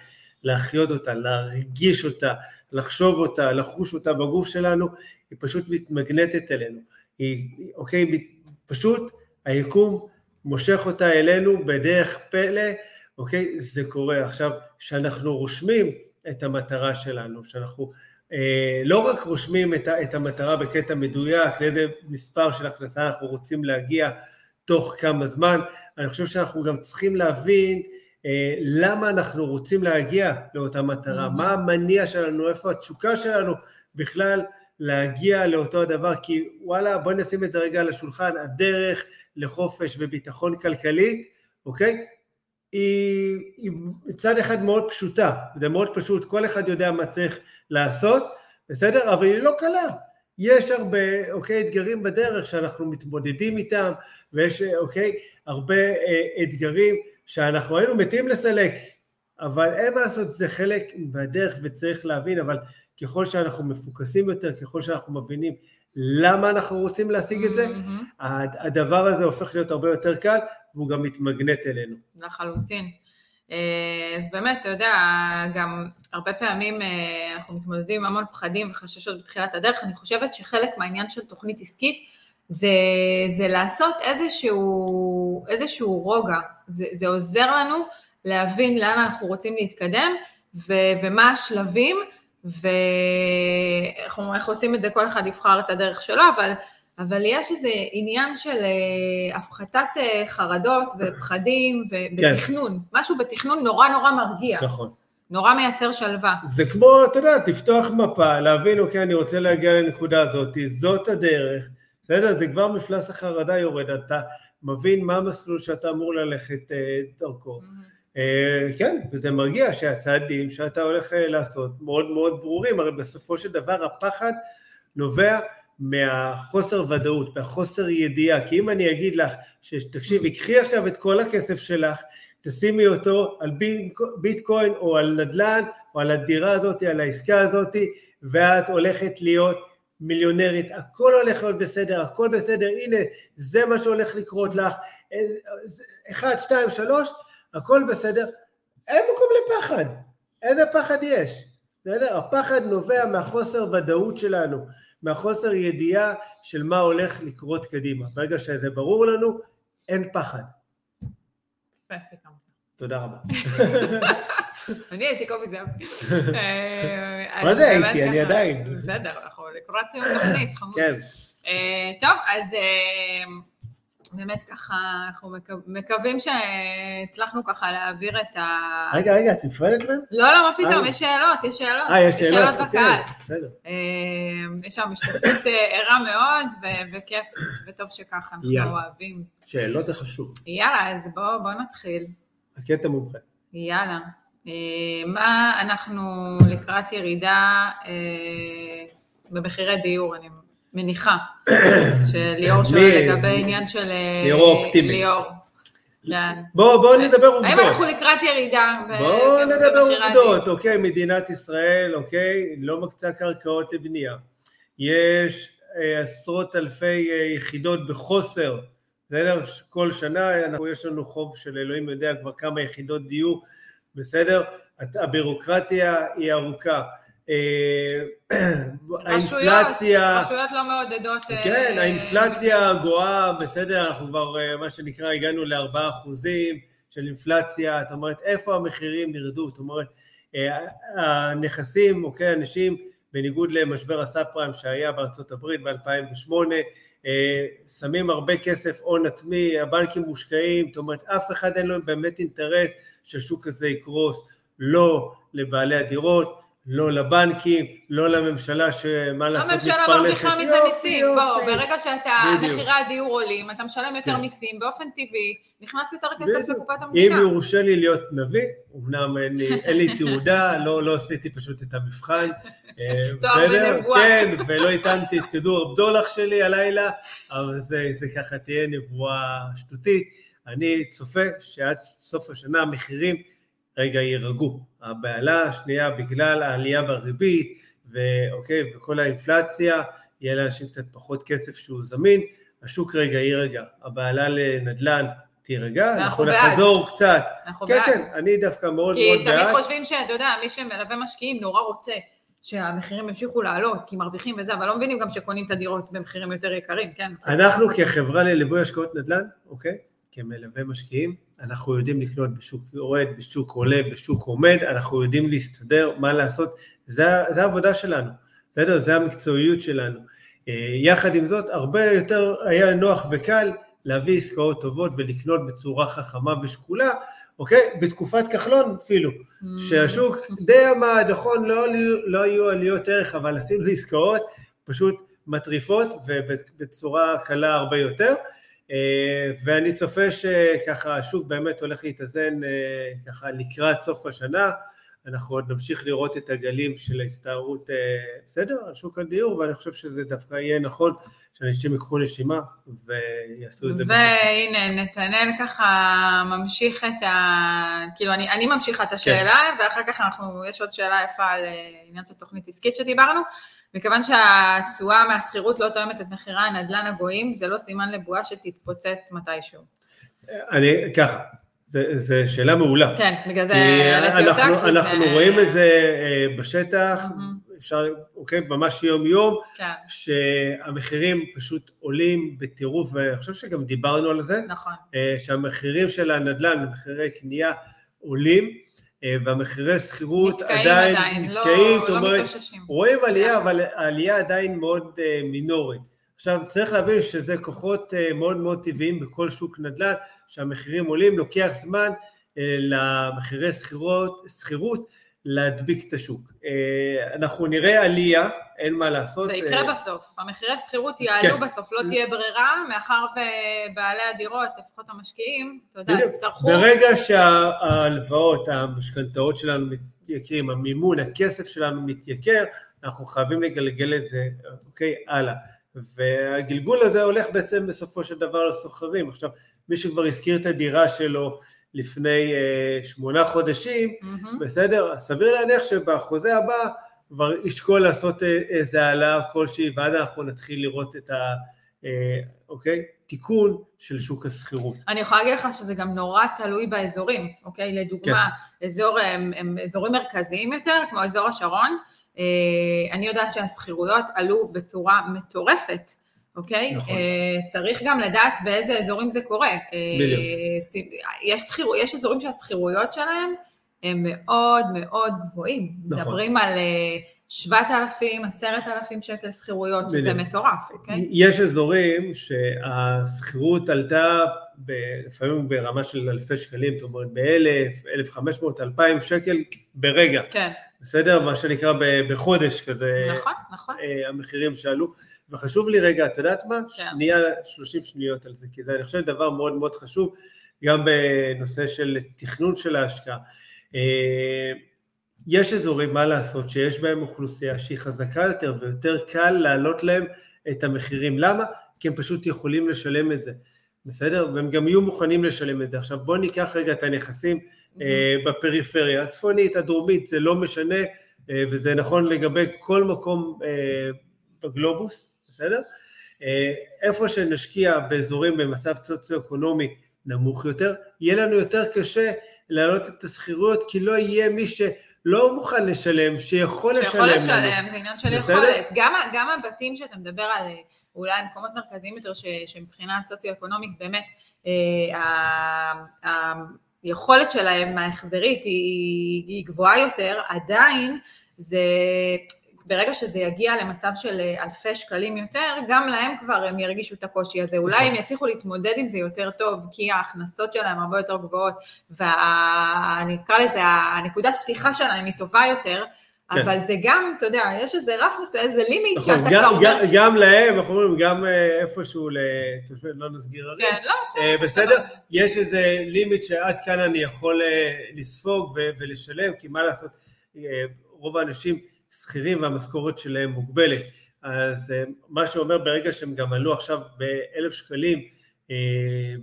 להחיות אותה, להרגיש אותה, לחשוב אותה, לחוש אותה בגוף שלנו, היא פשוט מתמגנטת אלינו. היא, אוקיי, פשוט היקום מושך אותה אלינו בדרך פלא, אוקיי? זה קורה. עכשיו, כשאנחנו רושמים את המטרה שלנו, שאנחנו אה, לא רק רושמים את, את המטרה בקטע מדויק, לאיזה מספר של הכנסה אנחנו רוצים להגיע תוך כמה זמן, אני חושב שאנחנו גם צריכים להבין אה, למה אנחנו רוצים להגיע לאותה מטרה, mm-hmm. מה המניע שלנו, איפה התשוקה שלנו בכלל להגיע לאותו הדבר, כי וואלה, בואי נשים את זה רגע על השולחן, הדרך לחופש וביטחון כלכלית, אוקיי? היא, היא מצד אחד מאוד פשוטה, זה מאוד פשוט, כל אחד יודע מה צריך לעשות, בסדר? אבל היא לא קלה. יש הרבה, אוקיי, אתגרים בדרך שאנחנו מתמודדים איתם, ויש, אוקיי, הרבה אה, אתגרים שאנחנו היינו מתים לסלק, אבל אין מה לעשות, זה חלק מהדרך וצריך להבין, אבל ככל שאנחנו מפוקסים יותר, ככל שאנחנו מבינים למה אנחנו רוצים להשיג את זה, mm-hmm. הדבר הזה הופך להיות הרבה יותר קל, והוא גם מתמגנט אלינו. לחלוטין. אה, אז באמת, אתה יודע, גם הרבה פעמים אה, אנחנו מתמודדים עם המון פחדים וחששות בתחילת הדרך, אני חושבת שחלק מהעניין של תוכנית עסקית זה, זה לעשות איזשהו, איזשהו רוגע, זה, זה עוזר לנו להבין לאן אנחנו רוצים להתקדם ו, ומה השלבים, ואיך עושים את זה, כל אחד יבחר את הדרך שלו, אבל, אבל יש איזה עניין של אה, הפחתת אה, חרדות ופחדים ובתכנון, כן. משהו בתכנון נורא נורא מרגיע. נכון. נורא מייצר שלווה. זה כמו, אתה יודע, לפתוח מפה, להבין, אוקיי, אני רוצה להגיע לנקודה הזאת, זאת הדרך, בסדר? זה כבר מפלס החרדה יורד, אתה מבין מה המסלול שאתה אמור ללכת אה, דרכו. כן, וזה מרגיע שהצעדים שאתה הולך לעשות מאוד מאוד ברורים, הרי בסופו של דבר הפחד נובע מהחוסר ודאות, מהחוסר ידיעה, כי אם אני אגיד לך, שתקשיבי, קחי עכשיו את כל הכסף שלך, תשימי אותו על ביטקוין או על נדל"ן או על הדירה הזאת, על העסקה הזאת, ואת הולכת להיות מיליונרית, הכל הולך להיות בסדר, הכל בסדר, הנה, זה מה שהולך לקרות לך, אחד, שתיים, שלוש, הכל בסדר, אין מקום לפחד, איזה פחד יש, בסדר? הפחד נובע מהחוסר ודאות שלנו, מהחוסר ידיעה של מה הולך לקרות קדימה. ברגע שזה ברור לנו, אין פחד. תודה רבה. אני הייתי קובי זהב. אה, מה זה הייתי? אני עדיין. בסדר, אנחנו לקראת סיום תוכנית, חמוד. כן. אה, טוב, אז... אה, באמת ככה, אנחנו מקווים שהצלחנו ככה להעביר את ה... רגע, רגע, את נפרדת מהם? לא, לא, מה פתאום, אה. יש שאלות, יש שאלות. אה, יש שאלות, אוקיי, בקהל. בסדר. אה, יש שם השתתפות אה, ערה מאוד, וכיף, וטוב שככה, אנחנו אוהבים. שאלות זה חשוב. יאללה, אז בואו נתחיל. הקטע מומחה. יאללה. מה אנחנו לקראת ירידה במחירי דיור, אני מניחה, שליאור שואל לגבי עניין של... אה, ליאור אופטימי. ליאור. כן. בואו בוא נדבר עובדות. האם אנחנו לקראת ירידה? בואו נדבר עובדות, אוקיי, מדינת ישראל, אוקיי, לא מקצה קרקעות לבנייה. יש אה, עשרות אלפי אה, יחידות בחוסר, בסדר? כל שנה אנחנו, יש לנו חוב של אלוהים יודע כבר כמה יחידות דיור, בסדר? הבירוקרטיה היא ארוכה. אה, האינפלציה... רשויות לא מעודדות... כן, אה, האינפלציה הגואה, בסדר, אנחנו כבר, אה, מה שנקרא, הגענו לארבעה אחוזים של אינפלציה, זאת אומרת, איפה המחירים ירדו? זאת אומרת, הנכסים, אוקיי, אנשים, בניגוד למשבר הסאב פריים שהיה בארצות הברית ב-2008, שמים הרבה כסף הון עצמי, הבנקים מושקעים, זאת אומרת, אף אחד אין לו באמת אינטרס שהשוק הזה יקרוס, לא לבעלי הדירות, לא לבנקים, לא לממשלה שמה לעשות מתפרנסת. הממשלה מרוויחה מזה מיסים, בוא, ברגע שאתה, מחירי הדיור עולים, אתה משלם יותר כן. מיסים, באופן טבעי, נכנס יותר כסף לקופת המדינה. אם יורשה לי להיות נביא, אמנם אין לי, תעודה, לא, לא עשיתי פשוט את המבחן. אה, תואר בנבואה. כן, ולא הטענתי את כדור הבדולח שלי הלילה, אבל זה, זה ככה תהיה נבואה שטותית. אני צופה שעד סוף השנה המחירים רגע יירגעו. הבהלה השנייה בגלל העלייה בריבית, ואוקיי, וכל האינפלציה, יהיה לאנשים קצת פחות כסף שהוא זמין, השוק רגע יירגע. הבהלה לנדל"ן תירגע, אנחנו נחזור קצת. אנחנו כן, בעד. כן, אני דווקא מאוד כי מאוד תמיד בעד. חושבים שאתה יודע, מי שמלווה משקיעים נורא רוצה שהמחירים ימשיכו לעלות, כי מרוויחים וזה, אבל לא מבינים גם שקונים את הדירות במחירים יותר יקרים, כן? אנחנו כחברה לליווי השקעות נדל"ן, אוקיי? כמלווה משקיעים, אנחנו יודעים לקנות בשוק יורד, בשוק עולה, בשוק עומד, אנחנו יודעים להסתדר, מה לעשות, זה, זה העבודה שלנו, בסדר? זה המקצועיות שלנו. אה, יחד עם זאת, הרבה יותר היה נוח וקל להביא עסקאות טובות ולקנות בצורה חכמה ושקולה, אוקיי? בתקופת כחלון אפילו, Mm. שהשוק די עמד, נכון, לא, לא היו עליות ערך, אבל עשינו עסקאות פשוט מטריפות ובצורה קלה הרבה יותר. אה, ואני צופה שככה השוק באמת הולך להתאזן אה, ככה לקראת סוף השנה, אנחנו עוד נמשיך לראות את הגלים של ההסתערות, אה, בסדר, על שוק הדיור, ואני חושב שזה דווקא יהיה נכון שאנשים ייקחו נשימה ויעשו את זה. והנה, נתנאל ככה ממשיך את ה... כאילו, אני, אני ממשיכה את השאלה, ואחר כך אנחנו, יש עוד שאלה יפה על עניין של תוכנית עסקית שדיברנו. מכיוון שהתשואה מהשכירות לא תואמת את מחירי הנדל"ן הגויים, זה לא סימן לבועה שתתפוצץ מתישהו. אני, ככה, זו שאלה מעולה. כן, בגלל זה העליתי אותה, אנחנו, אנחנו זה... רואים את זה אה, בשטח, מהמם. אפשר, אוקיי, ממש יום יום, כן, שהמחירים פשוט עולים בטירוף, ואני חושב שגם דיברנו על זה, נכון. אה, שהמחירים של הנדל"ן, מחירי קנייה עולים, והמחירי שכירות עדיין לא, נתקעים, זאת לא אומרת, מתאוששים. רואים עלייה, אבל העלייה עדיין מאוד אה, מינורית. עכשיו, צריך להבין שזה כוחות אה, מאוד מאוד טבעיים בכל שוק נדל"ן, שהמחירים עולים, לוקח זמן אה, למחירי שכירות, שכירות להדביק את השוק. אה, אנחנו נראה עלייה, אין מה לעשות. זה אה, יקרה בסוף, המחירי שכירות יעלו כן. בסוף, לא תהיה ברירה, מאחר ובעלי הדירות, לפחות המשקיעים, אתה יודע. יצטרכו... ברגע שההלוואות, המשכנתאות שלנו מתייקרים, המימון, הכסף שלנו מתייקר, אנחנו חייבים לגלגל את זה, אוקיי, הלאה. והגלגול הזה הולך בעצם בסופו של דבר לסוחרים. עכשיו, מי שכבר הזכיר את הדירה שלו לפני אה, שמונה חודשים, מהמם. בסדר? סביר להניח שבחוזה הבא כבר ישקול לעשות אה, איזה העלאה כלשהי, ואז אנחנו נתחיל לראות את ה... אה, אוקיי? תיקון של שוק השכירות. אני יכולה להגיד לך שזה גם נורא תלוי באזורים, אוקיי? לדוגמה, כן. אזור, הם, הם אזורים מרכזיים יותר, כמו אזור השרון, אני יודעת שהשכירויות עלו בצורה מטורפת, אוקיי? נכון. אה, צריך גם לדעת באיזה אזורים זה קורה. בדיוק. ס- יש, יש אזורים שהשכירויות שלהם הם מאוד מאוד גבוהים. נכון. מדברים על אה, 7,000, 10,000 שקל שכירויות, שזה בדיוק. מטורף, אוקיי? יש אזורים שהשכירות עלתה ב, לפעמים ברמה של אלפי שקלים, זאת אומרת באלף, אלף חמש מאות, אלפיים שקל ברגע, כן, בסדר? מה שנקרא בחודש כזה, נכון, נכון. אה, המחירים שעלו. וחשוב לי רגע, את יודעת מה? כן. שנייה, 30 שניות על זה, כי זה אני חושב דבר מאוד מאוד חשוב, גם בנושא של תכנון של ההשקעה. אה, יש אזורים, מה לעשות, שיש בהם אוכלוסייה שהיא חזקה יותר ויותר קל להעלות להם את המחירים. למה? כי הם פשוט יכולים לשלם את זה, בסדר? והם גם יהיו מוכנים לשלם את זה. עכשיו בואו ניקח רגע את הנכסים אה, בפריפריה, הצפונית, הדרומית, זה לא משנה, אה, וזה נכון לגבי כל מקום בגלובוס, בסדר? אה, איפה שנשקיע באזורים במצב סוציו-אקונומי נמוך יותר, יהיה לנו יותר קשה להעלות את השכירויות, כי לא יהיה מי שלא מוכן לשלם, שיכול לשלם שיכול לנו. לשלם, זה עניין של? יכולת. גם, גם הבתים שאתה מדבר על אה, אולי מקומות מרכזיים יותר, ש, שמבחינה סוציו-אקונומית באמת, אה, היכולת שלהם ההחזרית היא, היא גבוהה יותר, עדיין זה, ברגע שזה יגיע למצב של אה, אלפי שקלים יותר, גם להם כבר הם ירגישו את הקושי הזה. אולי נכון. הם יצליחו להתמודד עם זה יותר טוב, כי ההכנסות שלהם הרבה יותר גבוהות, ואני אקרא לזה, הנקודת פתיחה שלהם היא טובה יותר, כן. אבל זה גם, אתה יודע, יש איזה רף מסוים, איזה לימיט נכון, שאתה גם, כבר גם, גם להם, אנחנו אומרים, גם אה, איפשהו לתושבי, לא נסגיר ערים, כן, לא, אה, בסדר, בסדר? יש איזה לימיט שעד כאן אני יכול לספוג ולשלם, כי מה לעשות, רוב האנשים שכירים והמשכורת שלהם מוגבלת. אז אה, מה שאומר ברגע שהם גם עלו עכשיו באלף שקלים אה,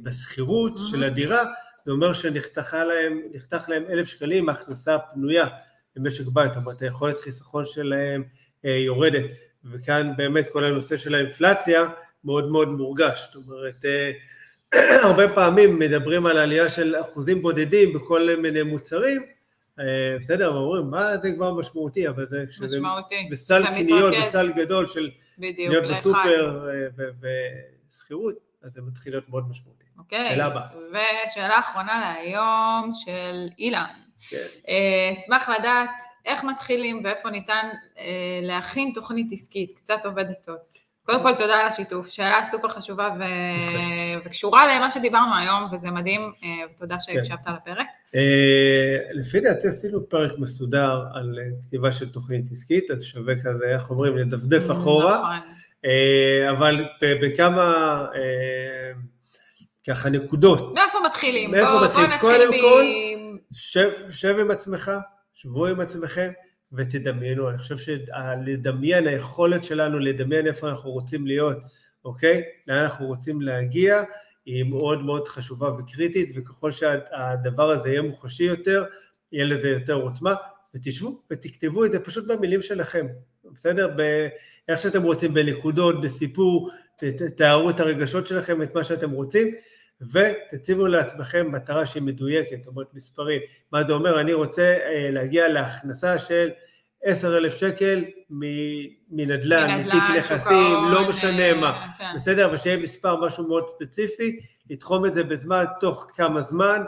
בשכירות Mhm. של הדירה, זה אומר שנחתך להם, להם אלף שקלים מהכנסה פנויה למשק בית, זאת אומרת היכולת חיסכון שלהם אה, יורדת, וכאן באמת כל הנושא של האינפלציה מאוד מאוד מורגש, זאת אומרת הרבה פעמים מדברים על עלייה של אחוזים בודדים בכל מיני מוצרים, אה, בסדר, אומרים, מה זה כבר משמעותי, אבל זה משמעותי. בסל קניות, בסל גדול של קניות בסופר אה, ושכירות, אז זה מתחיל להיות מאוד משמעותי. אוקיי, שאלה הבאה. ושאלה אחרונה להיום של אילן. כן. אה, אשמח לדעת איך מתחילים ואיפה ניתן להכין תוכנית עסקית, קצת עובד עצות. קודם כל תודה על השיתוף, שאלה סופר חשובה ו... וקשורה למה שדיברנו היום, וזה מדהים, אה, ותודה שהקשבת כן. לפרק. אה, לפי דעתי עשינו פרק מסודר על אה, כתיבה של תוכנית עסקית, אז שווה כזה, איך אומרים, לדפדף mm, אחורה. נכון. אבל בכמה ככה נקודות. מאיפה מתחילים? מאיפה מתחילים? קודם כל, שב עם עצמך, שבו עם עצמכם. ותדמיינו, אני חושב שלדמיין, היכולת שלנו לדמיין איפה אנחנו רוצים להיות, אוקיי? לאן אנחנו רוצים להגיע, היא מאוד מאוד חשובה וקריטית, וככל שהדבר הזה יהיה מוחשי יותר, יהיה לזה יותר עוצמה, ותשבו ותכתבו את זה פשוט במילים שלכם, בסדר? באיך שאתם רוצים, בנקודות, בסיפור, תארו את הרגשות שלכם, את מה שאתם רוצים, ותציבו לעצמכם מטרה שהיא מדויקת, זאת אומרת מספרים. מה זה אומר? אני רוצה אה, להגיע להכנסה של עשר אלף שקל מנדל"ן, מתיק נכסים, לא משנה אה, מה, כן. בסדר? אבל שיהיה מספר משהו מאוד ספציפי, לתחום את זה בזמן, תוך כמה זמן,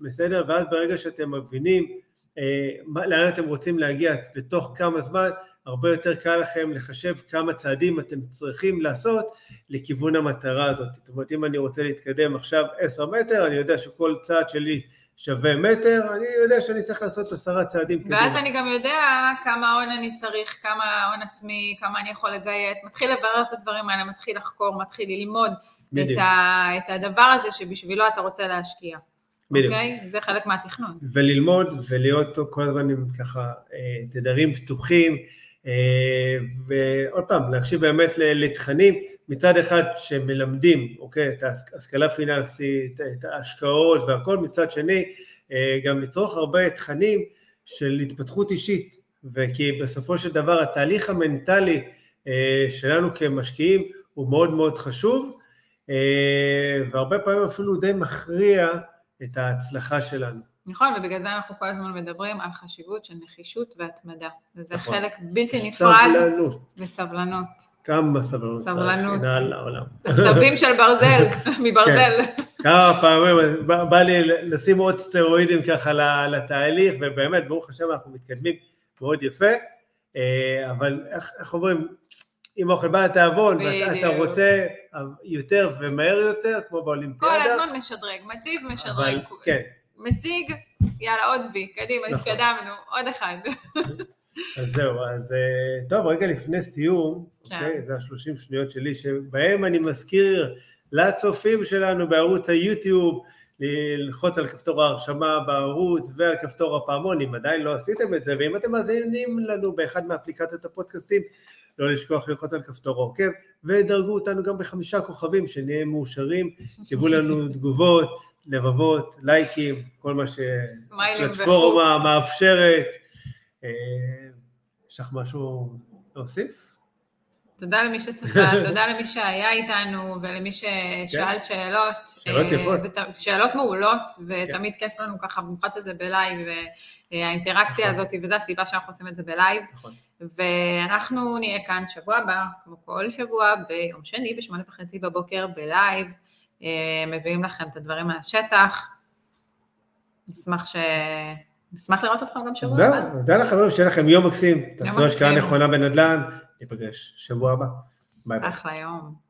בסדר? ואז ברגע שאתם מבינים אה, לאן אתם רוצים להגיע בתוך כמה זמן, הרבה יותר קל לכם לחשב כמה צעדים אתם צריכים לעשות לכיוון המטרה הזאת. זאת אומרת, אם אני רוצה להתקדם עכשיו עשר מטר, אני יודע שכל צעד שלי שווה מטר, אני יודע שאני צריך לעשות עשרה צעדים קדימה. ואז אני גם יודע כמה הון אני צריך, כמה הון עצמי, כמה אני יכול לגייס, מתחיל לברר את הדברים האלה, מתחיל לחקור, מתחיל ללמוד את, ה, את הדבר הזה שבשבילו אתה רוצה להשקיע. בדיוק. אוקיי? זה חלק מהתכנון. וללמוד ולהיות כל הזמן עם ככה אה, תדרים פתוחים, ועוד פעם, להקשיב באמת לתכנים, מצד אחד שמלמדים, אוקיי, את ההשכלה הפיננסית, את ההשקעות והכל, מצד שני אה, גם לצרוך הרבה תכנים של התפתחות אישית, וכי בסופו של דבר התהליך המנטלי אה, שלנו כמשקיעים הוא מאוד מאוד חשוב, והרבה פעמים אפילו די מכריע את ההצלחה שלנו. נכון, ובגלל זה אנחנו כל הזמן מדברים על חשיבות של נחישות והתמדה, וזה נכון. חלק בלתי נפרד. סבלנות. וסבלנות. כמה סבלנות. סבלנות. עצבים של ברזל, מברזל. כן. כמה פעמים בא לי לשים עוד סטרואידים ככה לתהליך, ובאמת, ברוך השם, אנחנו מתקדמים מאוד יפה, אה, אבל איך, איך אומרים, אם אוכל בא התיאבון, ואתה רוצה יותר ומהר יותר, כמו באולימפיאדה. כל הזמן משדרג, מציב, משדרג. אבל, כן. משיג, יאללה, עוד וי, קדימה, נכון. התקדמנו, עוד אחד. אז זהו, אז אה, טוב, רגע לפני סיום, כן. אוקיי, זה השלושים שניות שלי, שבהם אני מזכיר לצופים שלנו בערוץ היוטיוב, ללחוץ על כפתור ההרשמה בערוץ ועל כפתור הפעמון, אם עדיין לא עשיתם את זה, ואם אתם מאזינים לנו באחד מאפליקציות הפודקאסטים, לא לשכוח ללחוץ על כפתור העוקב, ודרגו אותנו גם בחמישה כוכבים, שנהיה מאושרים, תיבו לנו תגובות, לבבות, לייקים, כל מה שפלטפורמה מאפשרת. אה, יש לך משהו להוסיף? תודה למי שצפה, תודה למי שהיה איתנו ולמי ששאל כן. שאלות. שאלות יפות. שאלות מעולות, ותמיד כן. כיף לנו ככה, במיוחד שזה בלייב, והאינטראקציה נכון. הזאת, וזו הסיבה שאנחנו עושים את זה בלייב. נכון. ואנחנו נהיה כאן שבוע הבא, כמו כל שבוע, ביום שני, בשמונה וחצי בבוקר, בלייב. אה, מביאים לכם את הדברים מהשטח. נשמח ש... נשמח לראות אתכם גם שבוע הבא. זהו, יאללה חברים, שיהיה לכם יום מקסים. תעשו השקעה נכונה בנדל"ן, ניפגש שבוע הבא. ביי ביי. אחלה יום.